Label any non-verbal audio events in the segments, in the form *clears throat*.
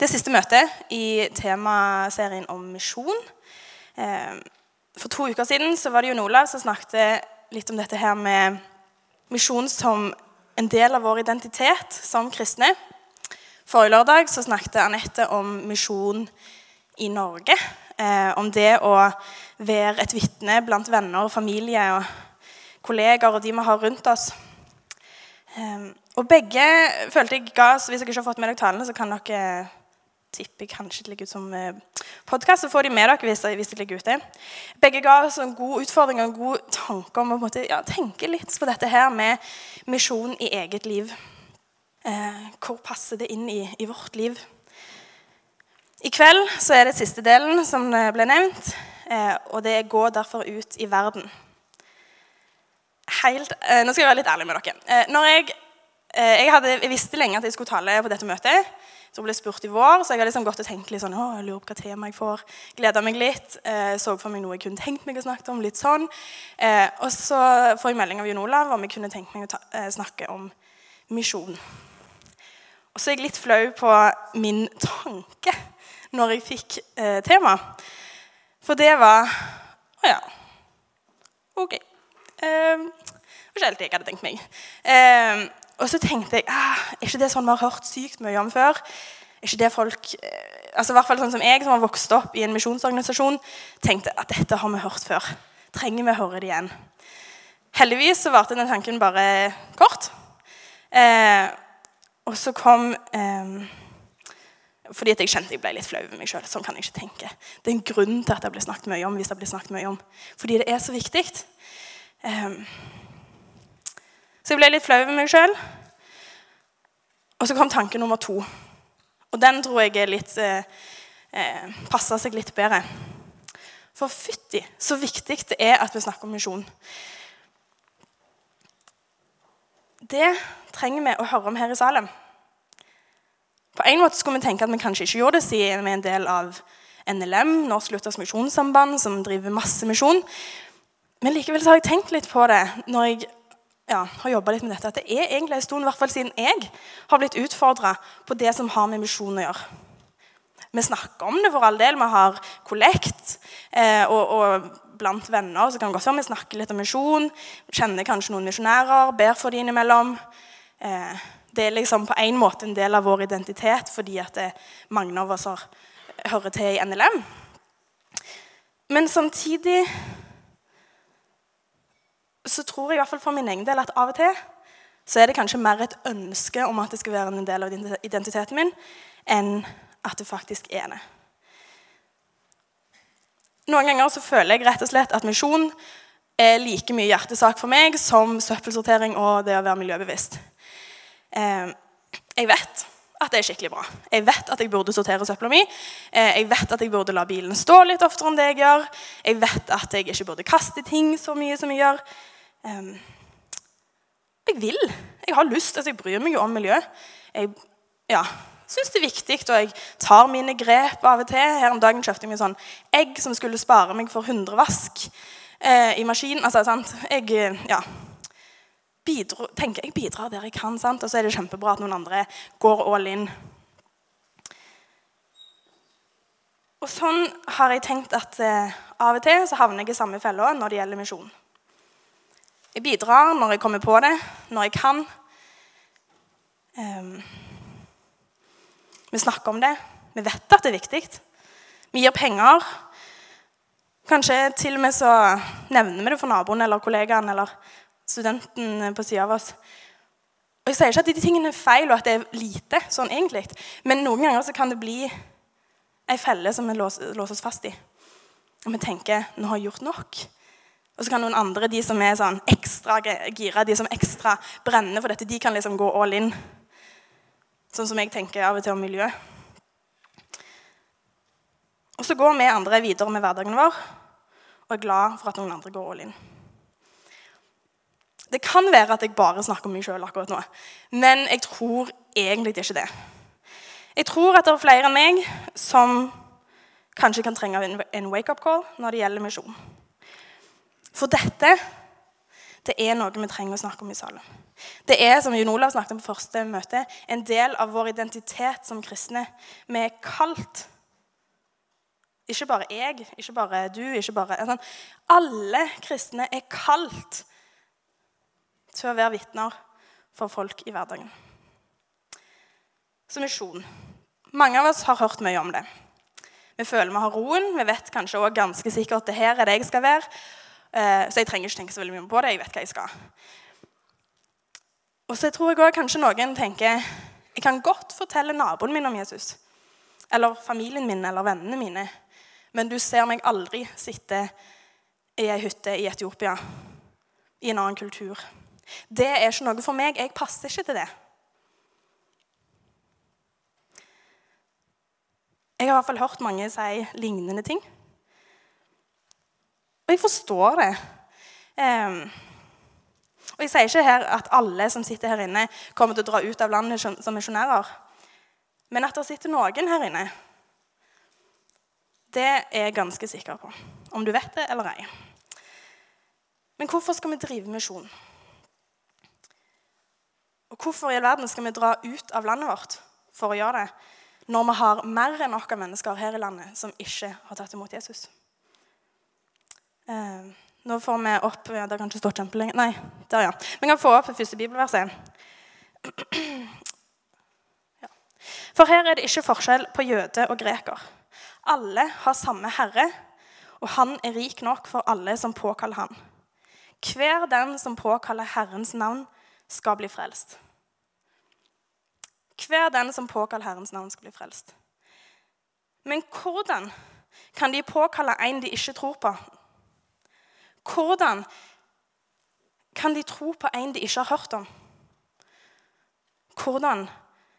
det siste møtet i temaserien om misjon. Eh, for to uker siden så var det Jon Olav som snakket litt om dette her med misjon som en del av vår identitet som kristne. Forrige lørdag så snakket Anette om misjon i Norge. Eh, om det å være et vitne blant venner, familie og kollegaer og de vi har rundt oss. Um, og begge følte jeg ga Hvis dere ikke har fått med dere talene, så kan dere tipper kanskje det ligger ut som eh, podkast. Så får de med dere hvis, hvis det ligger ute. Begge ga oss en god utfordring og en god tanke om å måte, ja, tenke litt på dette her med misjon i eget liv. Eh, hvor passer det inn i, i, vårt liv? I kveld så er det siste delen som ble nevnt, eh, og det er 'gå derfor ut i verden' helt, eh, Nå skal jeg være litt ærlig med dere. Eh, når jeg, eh, jeg, hadde, jeg, visste lenge at jeg skulle tale på dette møtet. Så ble jeg spurt i vår, så jeg har liksom gått og tenkt litt sånn, å, jeg lurer på hva tema jeg får. Gleda meg litt. Eh, så for meg noe jeg kunne tenkt meg å snakke om. litt sånn. Eh, og så får jeg melding av Jon Olav om jeg kunne tenkt meg å ta, eh, snakke om misjon. Og så er jeg litt flau på min tanke når jeg fikk eh, tema. For det var Å ja. Ok. Eh, ikke helt det jeg hadde tenkt meg. Eh, og så tenkte jeg ah, er ikke det sånn vi har hørt sykt mye om før? Er ikke det folk, eh, altså i hvert fall sånn som jeg, som har vokst opp i en misjonsorganisasjon, tenkte at dette har vi hørt før. Trenger vi å høre det igjen? Heldigvis så varte den tanken bare kort. Eh, og så kom eh, fordi jeg kjente jeg ble litt flau over meg sjøl. Sånn kan jeg ikke tenke. Det er en grunn til at det blir snakket mye om. hvis det blir snakket mye om. Fordi det er så viktig. Um, så jeg ble litt flau over meg sjøl. Og så kom tanke nummer to. Og den tror jeg er litt eh, eh, passer seg litt bedre. For fytti så viktig det er at vi snakker om misjon. Det trenger vi å høre om her i Salem. På en måte skulle vi tenke at vi kanskje ikke gjorde det, siden vi er en del av NLM, Norsk Luthers Misjonssamband, som driver masse misjon. Men likevel så har jeg tenkt litt på det når jeg ja, har jobba litt med dette, at det er egentlig en stund, i hvert fall siden jeg har blitt utfordra på det som har med misjon å gjøre. Vi snakker om det for all del. Vi har kollekt. Eh, og, og, blant venner så kan det godt være vi snakker litt om misjon. Kjenner kanskje noen misjonærer, ber for dem innimellom. Eh, det er liksom på en måte en del av vår identitet fordi at det, mange av oss har, hører til i NLM. Men samtidig så tror jeg i hvert fall for min egen del at av og til så er det kanskje mer et ønske om at det skal være en del av identiteten min, enn at det faktisk er det. Noen ganger så føler jeg rett og slett at misjon er like mye hjertesak for meg som søppelsortering og det å være miljøbevisst. Eh, jeg vet at det er skikkelig bra. Jeg vet at jeg burde sortere søpla mi. Eh, jeg vet at jeg burde la bilen stå litt oftere enn det jeg gjør. Jeg vet at jeg ikke burde kaste ting så mye som jeg gjør. Jeg vil. Jeg har lyst. altså Jeg bryr meg jo om miljø. Jeg ja, syns det er viktig, og jeg tar mine grep av og til. Her om dagen kjøpte jeg meg sånn egg som skulle spare meg for 100 vask eh, i maskinen. Altså, sant? Jeg ja, bidro, tenker jeg bidrar der jeg kan, sant? og så er det kjempebra at noen andre går all in. Og sånn har jeg tenkt at eh, av og til så havner jeg i samme fella når det gjelder misjon. Jeg bidrar når jeg kommer på det, når jeg kan. Um, vi snakker om det. Vi vet at det er viktig. Vi gir penger. Kanskje til og med så nevner vi det for naboen eller kollegaen eller studenten på sida av oss. Og Jeg sier ikke at de tingene er feil, og at det er lite, sånn egentlig. Men noen ganger så kan det bli ei felle som vi låser, låser oss fast i. Og vi tenker nå har jeg gjort nok. Og så kan noen andre, de som er sånn ekstra gira, de som ekstra brenner for dette, de kan liksom gå all in. Sånn som jeg tenker av og til om miljø. Og så går vi andre videre med hverdagen vår og er glad for at noen andre går all in. Det kan være at jeg bare snakker om meg sjøl akkurat nå, men jeg tror egentlig ikke det. Jeg tror at det er flere enn meg som kanskje kan trenge en wake-up call når det gjelder misjon. For dette det er noe vi trenger å snakke om i salen. Det er, som Jon Olav snakket om på første møte, en del av vår identitet som kristne. Vi er kalt. Ikke bare jeg, ikke bare du, ikke bare sånn. Alle kristne er kalt til å være vitner for folk i hverdagen. Så misjon. Mange av oss har hørt mye om det. Vi føler vi har roen. Vi vet kanskje også ganske sikkert at det her er det jeg skal være. Eh, så jeg trenger ikke tenke så veldig mye på det. Jeg vet hva jeg skal. Og så tror jeg også kanskje noen tenker jeg kan godt fortelle naboen min om Jesus. Eller familien min eller vennene mine. Men du ser meg aldri sitte i ei hytte i Etiopia i en annen kultur. Det er ikke noe for meg. Jeg passer ikke til det. Jeg har i hvert fall hørt mange si lignende ting. Og jeg forstår det. Um, og Jeg sier ikke her at alle som sitter her inne, kommer til å dra ut av landet som misjonærer. Men at det sitter noen her inne, det er jeg ganske sikker på. Om du vet det eller ei. Men hvorfor skal vi drive misjon? Og hvorfor i all verden skal vi dra ut av landet vårt for å gjøre det? når vi har mer enn nok av mennesker her i landet som ikke har tatt imot Jesus. Eh, nå får vi opp ja, Det kan ikke stå kjempelenge Nei, der, ja. Vi kan få opp det første bibelverset. *clears throat* Ja. For her er det ikke forskjell på jøde og greker. Alle har samme herre, og han er rik nok for alle som påkaller han. Hver den som påkaller Herrens navn, skal bli frelst. Hver den som påkaller Herrens navn, skal bli frelst. Men hvordan kan de påkalle en de ikke tror på? Hvordan kan de tro på en de ikke har hørt om? Hvordan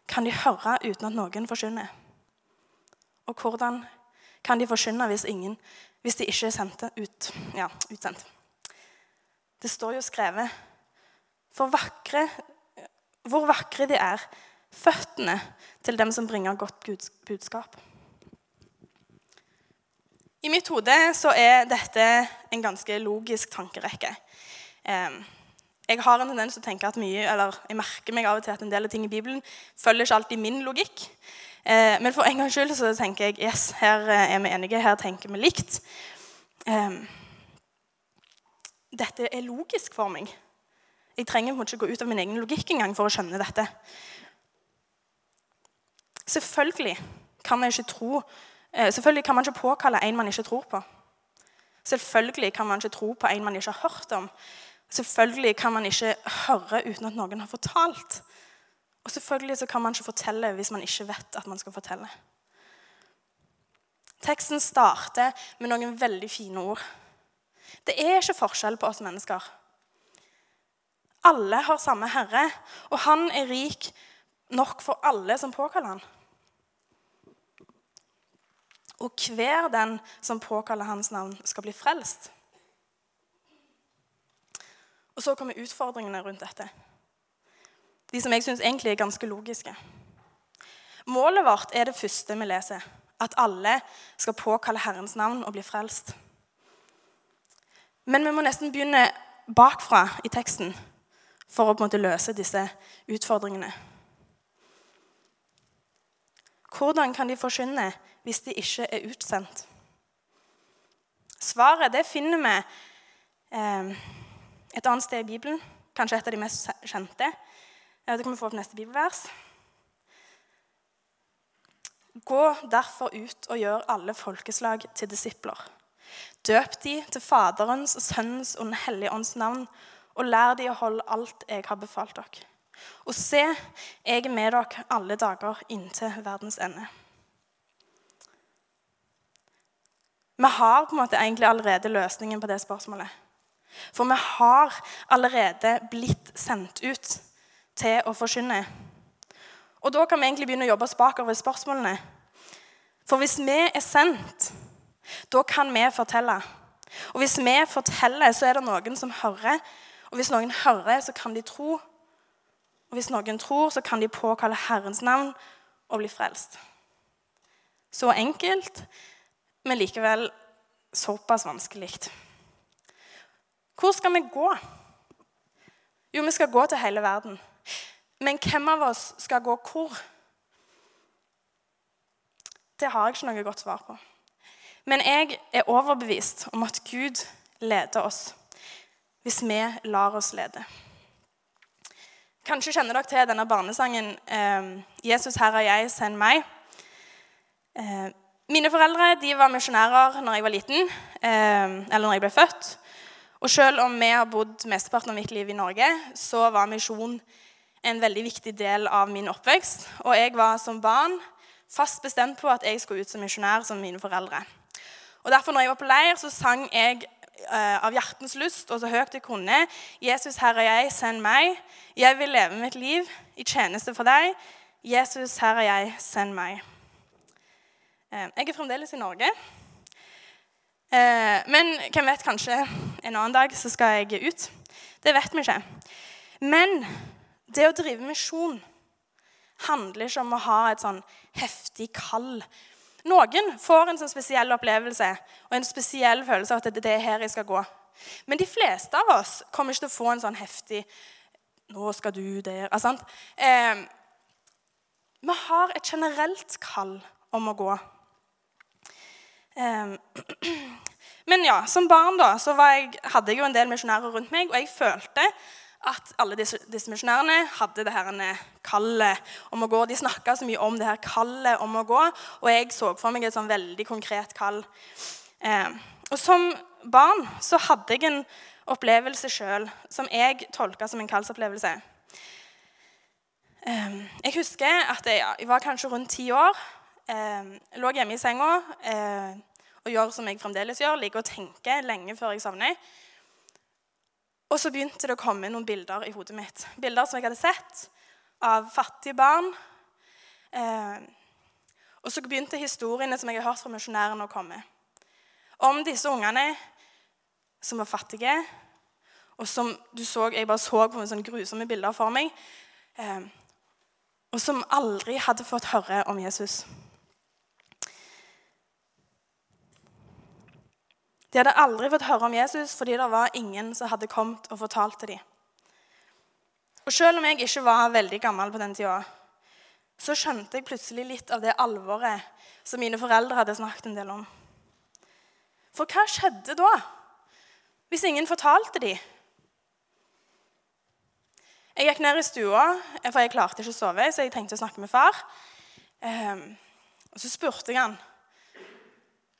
kan de høre uten at noen forkynner? Og hvordan kan de forkynne hvis, ingen, hvis de ikke er sendte ut, ja, utsendt? Det står jo skrevet vakre, hvor vakre de er, føttene til dem som bringer godt budskap. I mitt hode så er dette en ganske logisk tankerekke. Jeg har en tendens til å tenke at mye, eller jeg merker meg av og til at en del av ting i Bibelen følger ikke alltid min logikk. Eh, men for en gangs skyld så tenker jeg yes, her er vi enige, her tenker vi likt. Dette er logisk for meg. Jeg trenger ikke gå ut av min egen logikk engang for å skjønne dette. Selvfølgelig kan tro eh, Selvfølgelig kan man ikke påkalle en man ikke tror på. Selvfølgelig kan man ikke tro på en man ikke har hørt om. Selvfølgelig kan man ikke høre uten at noen har fortalt. Og selvfølgelig kan man ikke fortelle hvis man ikke vet at man skal fortelle. Teksten starter med noen veldig fine ord. Det er ikke forskjell på oss mennesker. Alle har samme Herre, og han er rik nok for alle som påkaller han. Og hver den som påkaller hans navn, skal bli frelst. Og så kommer utfordringene rundt dette. De som jeg syns egentlig er ganske logiske. Målet vårt er det første vi leser. At alle skal påkalle Herrens navn og bli frelst. Men vi må nesten begynne bakfra i teksten for å på en måte løse disse utfordringene. Hvordan kan de forkynne hvis de ikke er utsendt? Svaret det finner vi eh, et annet sted i Bibelen, kanskje et av de mest kjente. Det kan vi få opp neste bibelvers. Gå derfor ut og gjør alle folkeslag til disipler. Døp de til Faderens og Sønnens og Den hellige ånds navn, og lær de å holde alt jeg har befalt dere. Og se, jeg er med dere alle dager inntil verdens ende. Vi har på en måte egentlig allerede løsningen på det spørsmålet. For vi har allerede blitt sendt ut til å forkynne. Og da kan vi egentlig begynne å jobbe oss bakover i spørsmålene. For hvis vi er sendt, da kan vi fortelle. Og hvis vi forteller, så er det noen som hører. Og hvis noen hører, så kan de tro. Og hvis noen tror, så kan de påkalle Herrens navn og bli frelst. Så enkelt, men likevel såpass vanskelig. Hvor skal vi gå? Jo, vi skal gå til hele verden. Men hvem av oss skal gå hvor? Det har jeg ikke noe godt svar på. Men jeg er overbevist om at Gud leder oss hvis vi lar oss lede. Kanskje kjenner dere til denne barnesangen eh, 'Jesus, her er jeg, send meg'. Eh, mine foreldre de var misjonærer når jeg var liten, eh, eller når jeg ble født. Og selv om vi har bodd mesteparten av mitt liv i Norge, så var misjon en veldig viktig del av min oppvekst. Og jeg var som barn fast bestemt på at jeg skulle ut som misjonær som mine foreldre. Og Derfor når jeg var på leir, så sang jeg av hjertens lyst og så høyt jeg kunne. 'Jesus, her er jeg, send meg. Jeg vil leve mitt liv i tjeneste for deg. Jesus, her er jeg, send meg.' Eh, jeg er fremdeles i Norge. Eh, men hvem vet, kanskje en annen dag så skal jeg ut. Det vet vi ikke. Men det å drive misjon handler ikke om å ha et sånn heftig kall. Noen får en sånn spesiell opplevelse og en spesiell følelse av at det er her jeg skal gå. Men de fleste av oss kommer ikke til å få en sånn heftig 'Nå skal du der' altså, eh, Vi har et generelt kall om å gå. Eh, *clears throat* men ja, som barn da, så jeg, hadde jeg jo en del misjonærer rundt meg, og jeg følte at alle disse, disse misjonærene hadde det her kallet om å gå. De snakka så mye om det her kallet om å gå, og jeg så for meg et sånn veldig konkret kall. Eh, og Som barn så hadde jeg en opplevelse sjøl som jeg tolka som en kallsopplevelse. Eh, jeg husker at jeg, jeg, var kanskje rundt ti år. Eh, lå hjemme i senga eh, og gjør som jeg fremdeles gjør, liker å tenke lenge før jeg sovner. Og så begynte det å komme noen bilder i hodet mitt. Bilder som jeg hadde sett av fattige barn. Eh, og så begynte historiene som jeg har hørt fra misjonærene, å komme. Om disse ungene som var fattige, og som du så, jeg bare så på sånne grusomme bilder for meg, eh, og som aldri hadde fått høre om Jesus. De hadde aldri fått høre om Jesus fordi det var ingen som hadde kommet og fortalt til dem. Og Selv om jeg ikke var veldig gammel på den tida, så skjønte jeg plutselig litt av det alvoret som mine foreldre hadde snakket en del om. For hva skjedde da, hvis ingen fortalte dem? Jeg gikk ned i stua, for jeg klarte ikke å sove, så jeg tenkte å snakke med far. Um, og Så spurte jeg han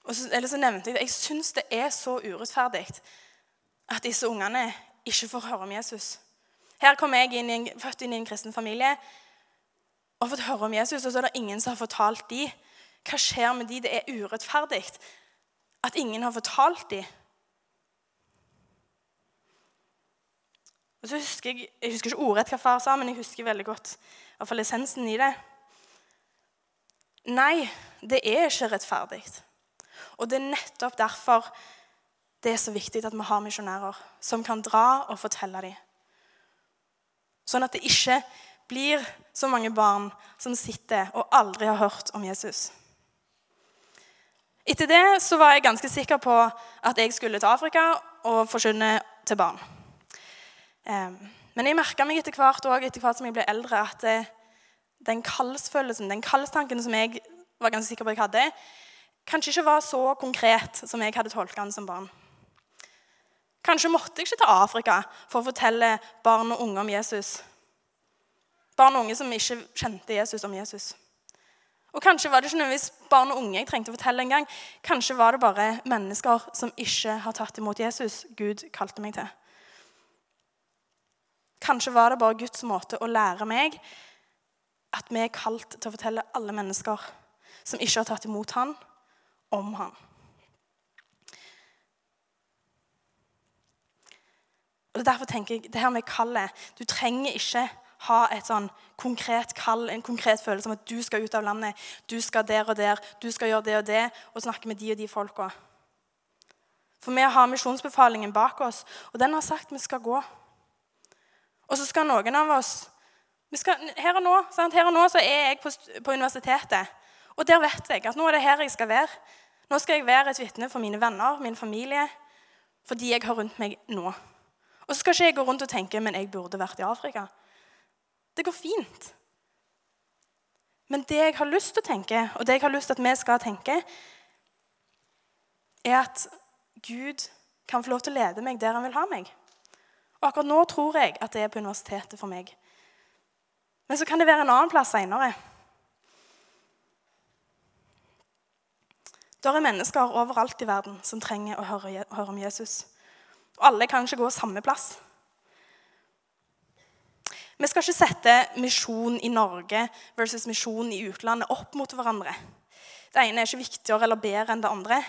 så, eller så nevnte jeg det. Jeg syns det er så urettferdig at disse ungene ikke får høre om Jesus. Her kom jeg inn en, født inn i en kristen familie og fått høre om Jesus, og så er det ingen som har fortalt dem. Hva skjer med dem? Det er urettferdig at ingen har fortalt dem. Og så husker Jeg jeg husker ikke ordrett hva far sa, men jeg husker veldig godt i hvert fall essensen i det. Nei, det er ikke rettferdig. Og det er nettopp derfor det er så viktig at vi har misjonærer som kan dra og fortelle dem. Sånn at det ikke blir så mange barn som sitter og aldri har hørt om Jesus. Etter det så var jeg ganske sikker på at jeg skulle til Afrika og forkynne til barn. Men jeg merka meg etter hvert, også, etter hvert som jeg ble eldre, at den kallsfølelsen, den kallstanken som jeg var ganske sikker på at jeg hadde, kanskje ikke var så konkret som jeg hadde tolka den som barn. Kanskje måtte jeg ikke til Afrika for å fortelle barn og unge om Jesus. Barn og unge som ikke kjente Jesus om Jesus. Og Kanskje var det ikke nødvendigvis barn og unge jeg trengte å fortelle engang. Kanskje var det bare mennesker som ikke har tatt imot Jesus Gud kalte meg til. Kanskje var det bare Guds måte å lære meg at vi er kalt til å fortelle alle mennesker som ikke har tatt imot Han, om ham. Og Derfor tenker jeg, det her med kallet Du trenger ikke ha et sånn konkret kall, en konkret følelse om at du skal ut av landet, du skal der og der, du skal gjøre det og det, og snakke med de og de folka. For vi har misjonsbefalingen bak oss, og den har sagt vi skal gå. Og så skal noen av oss skal, her, og nå, her, og nå, så er jeg på, på universitetet. Og der vet jeg at nå er det her jeg skal være. Nå skal jeg være et vitne for mine venner, min familie, for de jeg har rundt meg nå. Og så skal ikke jeg gå rundt og tenke men jeg burde vært i Afrika. Det går fint. Men det jeg har lyst til å tenke, og det jeg har lyst til at vi skal tenke, er at Gud kan få lov til å lede meg der han vil ha meg. Og akkurat nå tror jeg at det er på universitetet for meg. Men så kan det være en annen plass seinere. Det er mennesker overalt i verden som trenger å høre, høre om Jesus. Og alle kan ikke gå samme plass. Vi skal ikke sette misjon i Norge versus misjon i utlandet opp mot hverandre. Det ene er ikke viktigere eller bedre enn det andre.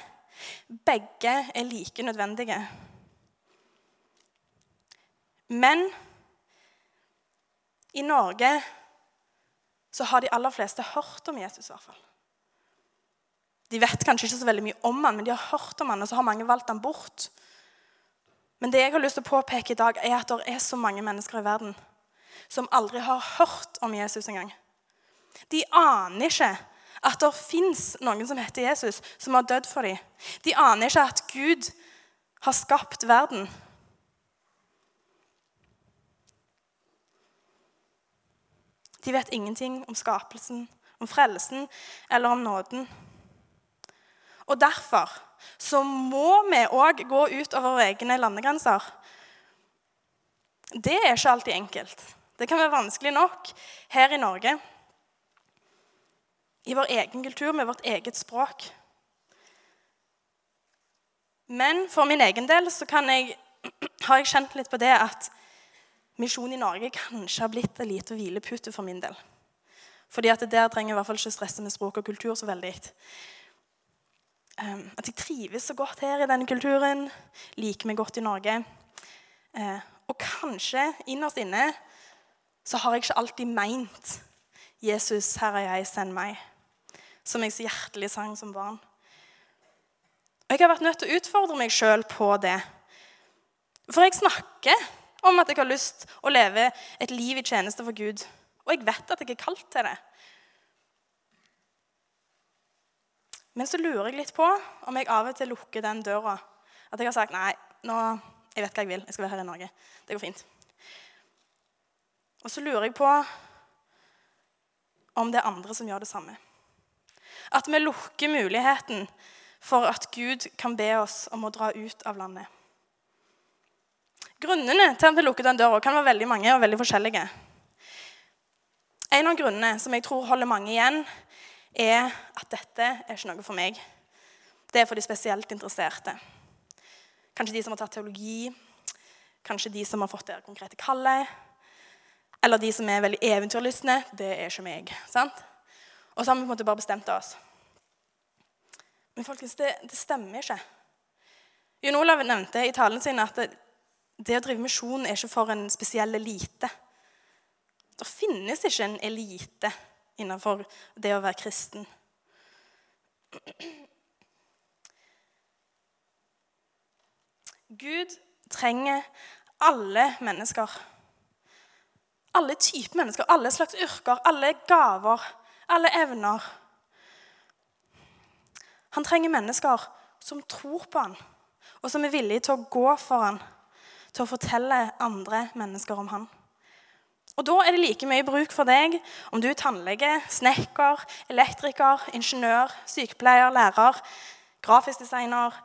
Begge er like nødvendige. Men i Norge så har de aller fleste hørt om Jesus. i hvert fall. De vet kanskje ikke så veldig mye om han, men de har hørt om han, og så har mange valgt han bort. Men det jeg har lyst til å påpeke i dag, er at det er så mange mennesker i verden som aldri har hørt om Jesus engang. De aner ikke at det fins noen som heter Jesus, som har dødd for dem. De aner ikke at Gud har skapt verden. De vet ingenting om skapelsen, om frelsen eller om nåden. Og derfor så må vi òg gå ut over egne landegrenser. Det er ikke alltid enkelt. Det kan være vanskelig nok her i Norge. I vår egen kultur, med vårt eget språk. Men for min egen del så jeg, *clears throat* har jeg kjent litt på det at misjon i Norge kanskje har blitt en liten hvilepute for min del. Fordi at der trenger jeg i hvert fall ikke stresse med språk og kultur så veldig. Ehm, at jeg trives så godt her i denne kulturen. Liker meg godt i Norge. Eh, og kanskje innerst inne så har jeg ikke alltid meint 'Jesus, her er jeg, send meg', som jeg så hjertelig sang som barn. Og Jeg har vært nødt til å utfordre meg sjøl på det. For jeg snakker om at jeg har lyst å leve et liv i tjeneste for Gud. Og jeg vet at jeg er kalt til det. Men så lurer jeg litt på om jeg av og til lukker den døra. At jeg har sagt nei, nå, jeg vet hva jeg vil. Jeg skal være her i Norge. Det går fint. Og så lurer jeg på om det er andre som gjør det samme. At vi lukker muligheten for at Gud kan be oss om å dra ut av landet. Grunnene til at vi lukker den døra, kan være veldig mange og veldig forskjellige. En av grunnene som jeg tror holder mange igjen, er at dette er ikke noe for meg. Det er for de spesielt interesserte. Kanskje de som har tatt teologi, kanskje de som har fått det konkrete kallet. Eller de som er veldig eventyrlystne. Det er ikke meg. sant? Og så har vi på en måte bare bestemt oss. Men folkens, det, det stemmer ikke. Jon Olav nevnte i talen sin at det, det å drive misjon er ikke for en spesiell elite. Det finnes ikke en elite innenfor det å være kristen. Gud trenger alle mennesker. Alle typer mennesker, alle slags yrker, alle gaver, alle evner. Han trenger mennesker som tror på han, og som er villige til å gå for han, til å fortelle andre mennesker om han. Og Da er det like mye bruk for deg om du er tannlege, snekker, elektriker, ingeniør, sykepleier, lærer, grafisk designer,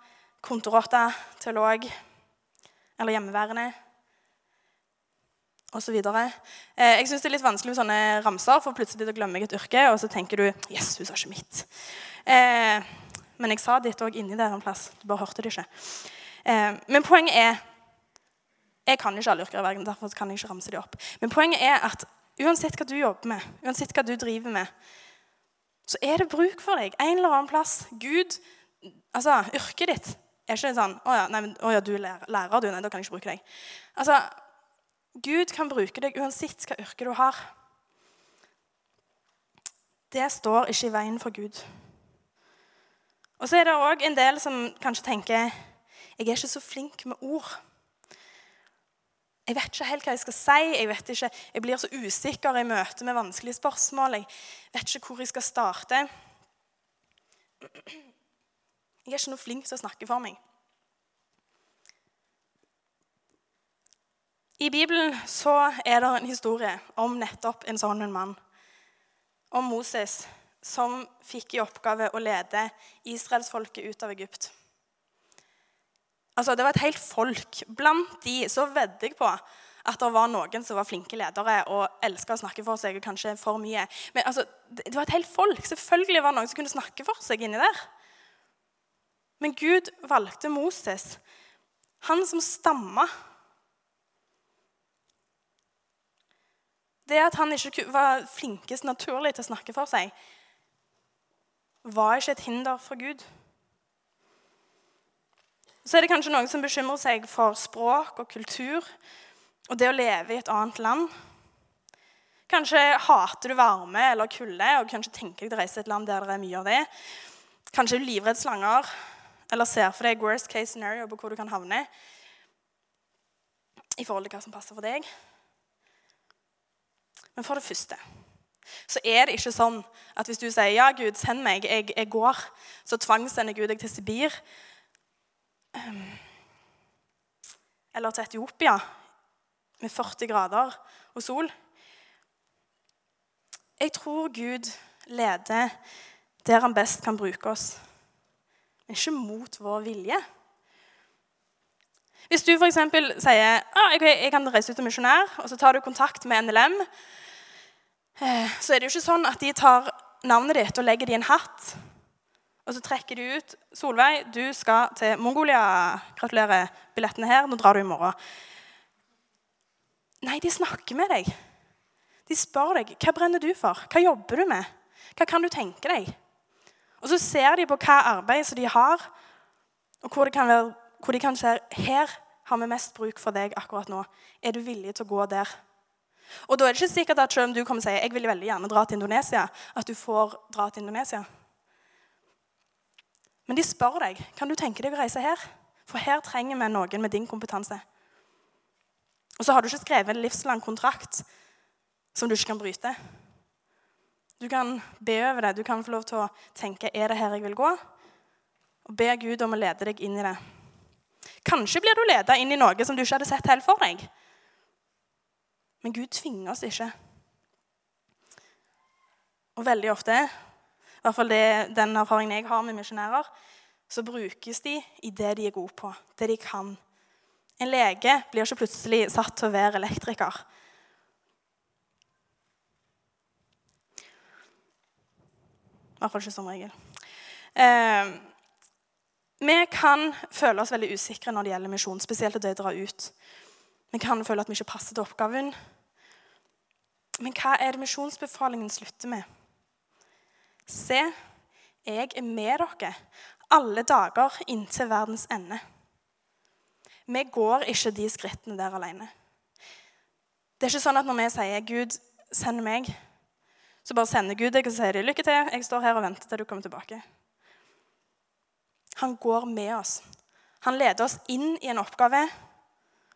kontorrotte, teolog eller hjemmeværende osv. Eh, jeg syns det er litt vanskelig med sånne ramser, for plutselig glemmer jeg et yrke, og så tenker du 'Yes, hun sa ikke mitt'. Eh, men jeg sa ditt òg inni der en plass. Du bare hørte det ikke. Eh, men poenget er jeg kan ikke alle yrker i verden, derfor kan jeg ikke ramse dem opp. Men poenget er at uansett hva du jobber med, uansett hva du driver med, så er det bruk for deg en eller annen plass. Gud, altså, Yrket ditt er ikke sånn å ja, nei, å ja, du er lærer, lærer, du. Nei, da kan jeg ikke bruke deg. Altså, Gud kan bruke deg uansett hva yrke du har. Det står ikke i veien for Gud. Og så er det òg en del som kanskje tenker jeg er ikke så flink med ord. Jeg vet ikke helt hva jeg skal si. Jeg, vet ikke, jeg blir så usikker i møte med vanskelige spørsmål. Jeg vet ikke hvor jeg skal starte. Jeg er ikke noe flink til å snakke for meg. I Bibelen så er det en historie om nettopp en sånn en mann. Om Moses som fikk i oppgave å lede israelsfolket ut av Egypt. Altså, Det var et helt folk. Blant de så vedder jeg på at det var noen som var flinke ledere og elska å snakke for seg. og kanskje for mye. Men altså, det var et helt folk. Selvfølgelig var det noen som kunne snakke for seg inni der. Men Gud valgte Moses, han som stamma. Det at han ikke var flinkest naturlig til å snakke for seg, var ikke et hinder for Gud. Så er det kanskje noen som bekymrer seg for språk og kultur og det å leve i et annet land. Kanskje hater du varme eller kulde og kanskje tenker deg å reise til et land der det er mye av det. Kanskje du livredd slanger eller ser for deg worst case scenario på hvor du kan havne i forhold til hva som passer for deg. Men for det første så er det ikke sånn at hvis du sier 'Ja, Gud, send meg, jeg, jeg går', så tvangssender Gud deg til Sibir eller til Etiopia med 40 grader og sol. Jeg tror Gud leder der han best kan bruke oss, men ikke mot vår vilje. Hvis du f.eks. sier ah, jeg kan reise ut som misjonær, og så tar du kontakt med NLM, eh, så er det jo ikke sånn at de tar navnet ditt og legger det i en hatt. Og så trekker de ut 'Solveig, du skal til Mongolia. Gratulerer. Billettene her. Nå drar du i morgen.' Nei, de snakker med deg. De spør deg hva brenner du for, hva jobber du med, hva kan du tenke deg? Og så ser de på hva arbeid som de har, og hvor, kan være, hvor de kan se her har vi mest bruk for deg akkurat nå. Er du villig til å gå der? Og da er det ikke sikkert at selv om du kommer og sier jeg vil veldig gjerne dra til Indonesia, at du får dra til Indonesia. Men de spør deg kan du tenke deg å reise her. For her trenger vi noen med din kompetanse. Og så har du ikke skrevet en livslang kontrakt som du ikke kan bryte. Du kan be over det. Du kan få lov til å tenke er det her jeg vil gå? Og be Gud om å lede deg inn i det. Kanskje blir du ledet inn i noe som du ikke hadde sett helt for deg. Men Gud tvinger oss ikke. Og veldig ofte, i hvert fall det, den erfaringen jeg har med misjonærer, så brukes de i det de er gode på, det de kan. En lege blir ikke plutselig satt til å være elektriker. I hvert fall ikke som regel. Eh, vi kan føle oss veldig usikre når det gjelder misjon, spesielt det å dra ut. Vi kan føle at vi ikke passer til oppgaven. Men hva er det misjonsbefalingen slutter med? Se, jeg er med dere alle dager inntil verdens ende. Vi går ikke de skrittene der alene. Det er ikke sånn at når vi sier 'Gud, send meg', så bare sender Gud deg og sier de, 'Lykke til, jeg står her og venter til du kommer tilbake'. Han går med oss. Han leder oss inn i en oppgave,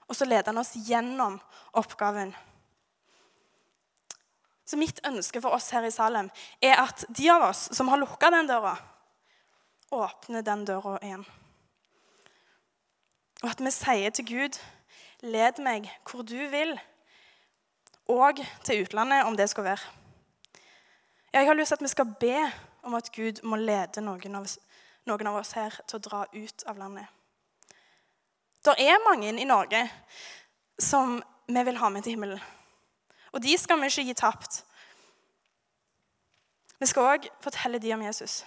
og så leder han oss gjennom oppgaven. Så mitt ønske for oss her i Salem er at de av oss som har lukka den døra, åpner den døra igjen. Og at vi sier til Gud, led meg hvor du vil, og til utlandet, om det skal være. Jeg har lyst til at vi skal be om at Gud må lede noen av, noen av oss her til å dra ut av landet. Det er mange i Norge som vi vil ha med til himmelen. Og de skal vi ikke gi tapt. Vi skal òg fortelle de om Jesus.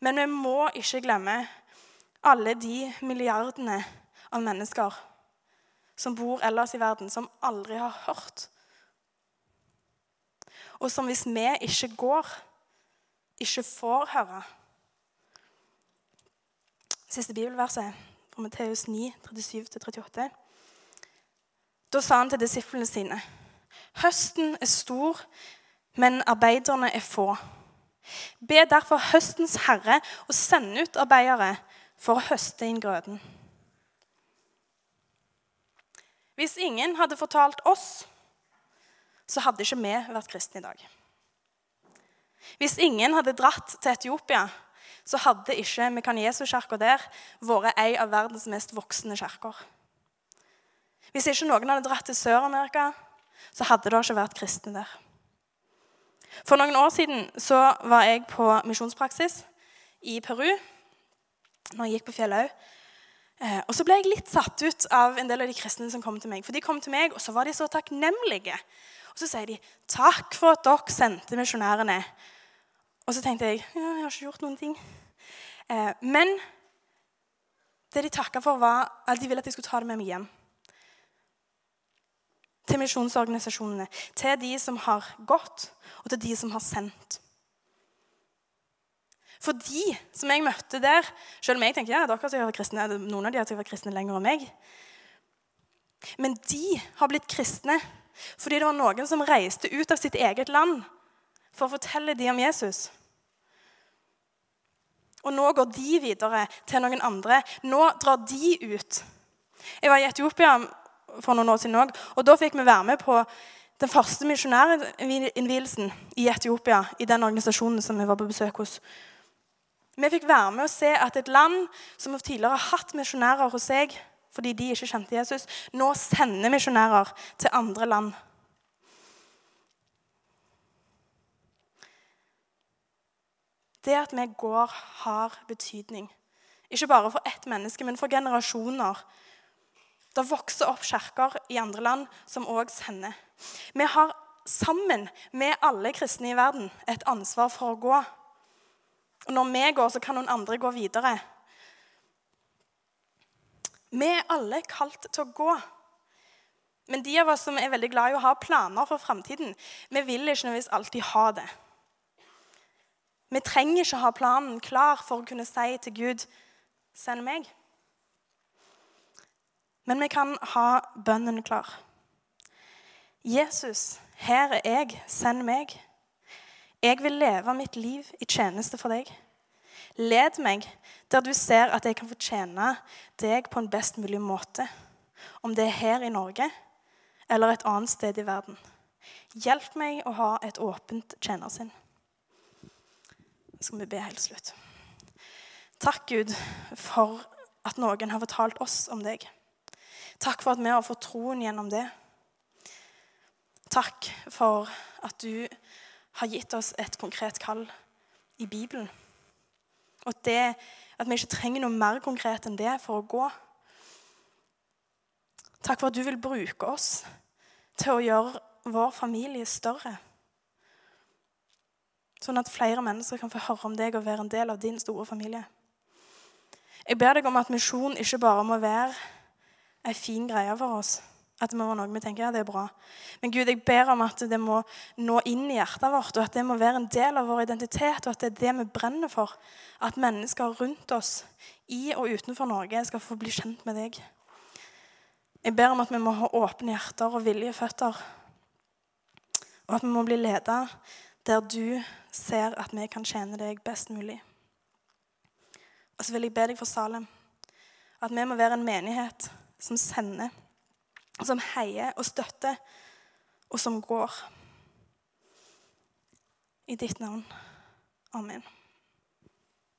Men vi må ikke glemme alle de milliardene av mennesker som bor ellers i verden, som aldri har hørt. Og som hvis vi ikke går, ikke får høre. Siste bibelverset fra Matteus 9, 37-38. Da sa han til disiplene sine.: Høsten er stor, men arbeiderne er få. Be derfor høstens herre å sende ut arbeidere for å høste inn grøten. Hvis ingen hadde fortalt oss, så hadde ikke vi vært kristne i dag. Hvis ingen hadde dratt til Etiopia, så hadde ikke Mekaniesu-kirka der vært ei av verdens mest voksne kirker. Hvis ikke noen hadde dratt til Sør-Amerika, så hadde det ikke vært kristne der. For noen år siden så var jeg på misjonspraksis i Peru når jeg gikk på Fjellhaug. Eh, og så ble jeg litt satt ut av en del av de kristne som kom til meg. For de kom til meg, og så var de så takknemlige. Og så sier de 'Takk for at dere sendte misjonærene'. Og så tenkte jeg ja, jeg har ikke gjort noen ting. Eh, men det de takka for, var at de ville at jeg skulle ta det med meg hjem. Til misjonsorganisasjonene, til de som har gått, og til de som har sendt. For de som jeg møtte der Selv om jeg tenker ja, dere har kristne, noen av de har vært kristne lenger enn meg. Men de har blitt kristne fordi det var noen som reiste ut av sitt eget land for å fortelle dem om Jesus. Og nå går de videre til noen andre. Nå drar de ut. Jeg var i Etiopia for noen år siden òg, og da fikk vi være med på den første misjonærinnvielsen i Etiopia i den organisasjonen som vi var på besøk hos. Vi fikk være med å se at et land som tidligere har hatt misjonærer hos seg fordi de ikke kjente Jesus, nå sender misjonærer til andre land. Det at vi går, har betydning. Ikke bare for ett menneske, men for generasjoner. Det vokser opp kirker i andre land som òg sender. Vi har sammen med alle kristne i verden et ansvar for å gå. Og når vi går, så kan noen andre gå videre. Vi er alle kalt til å gå. Men de av oss som er veldig glad i å ha planer for framtiden, vi vil ikke nødvendigvis alltid ha det. Vi trenger ikke ha planen klar for å kunne si til Gud 'Send meg'. Men vi kan ha bønnen klar. Jesus, her er jeg. Send meg. Jeg vil leve mitt liv i tjeneste for deg. Led meg der du ser at jeg kan fortjene deg på en best mulig måte. Om det er her i Norge eller et annet sted i verden. Hjelp meg å ha et åpent tjenersinn. Så skal vi be helt slutt. Takk, Gud, for at noen har fortalt oss om deg. Takk for at vi har fått troen gjennom det. Takk for at du har gitt oss et konkret kall i Bibelen. Og det, at vi ikke trenger noe mer konkret enn det for å gå. Takk for at du vil bruke oss til å gjøre vår familie større. Sånn at flere mennesker kan få høre om deg og være en del av din store familie. Jeg ber deg om at misjon ikke bare må være ei fin greie for oss, at det må være noe vi tenker ja, det er bra. Men Gud, jeg ber om at det må nå inn i hjertet vårt, og at det må være en del av vår identitet, og at det er det vi brenner for. At mennesker rundt oss, i og utenfor Norge, skal få bli kjent med deg. Jeg ber om at vi må ha åpne hjerter og villige føtter. Og at vi må bli ledet der du ser at vi kan tjene deg best mulig. Og så vil jeg be deg for Salem. At vi må være en menighet som sender som heier og støtter, og som går. I ditt navn. Amen.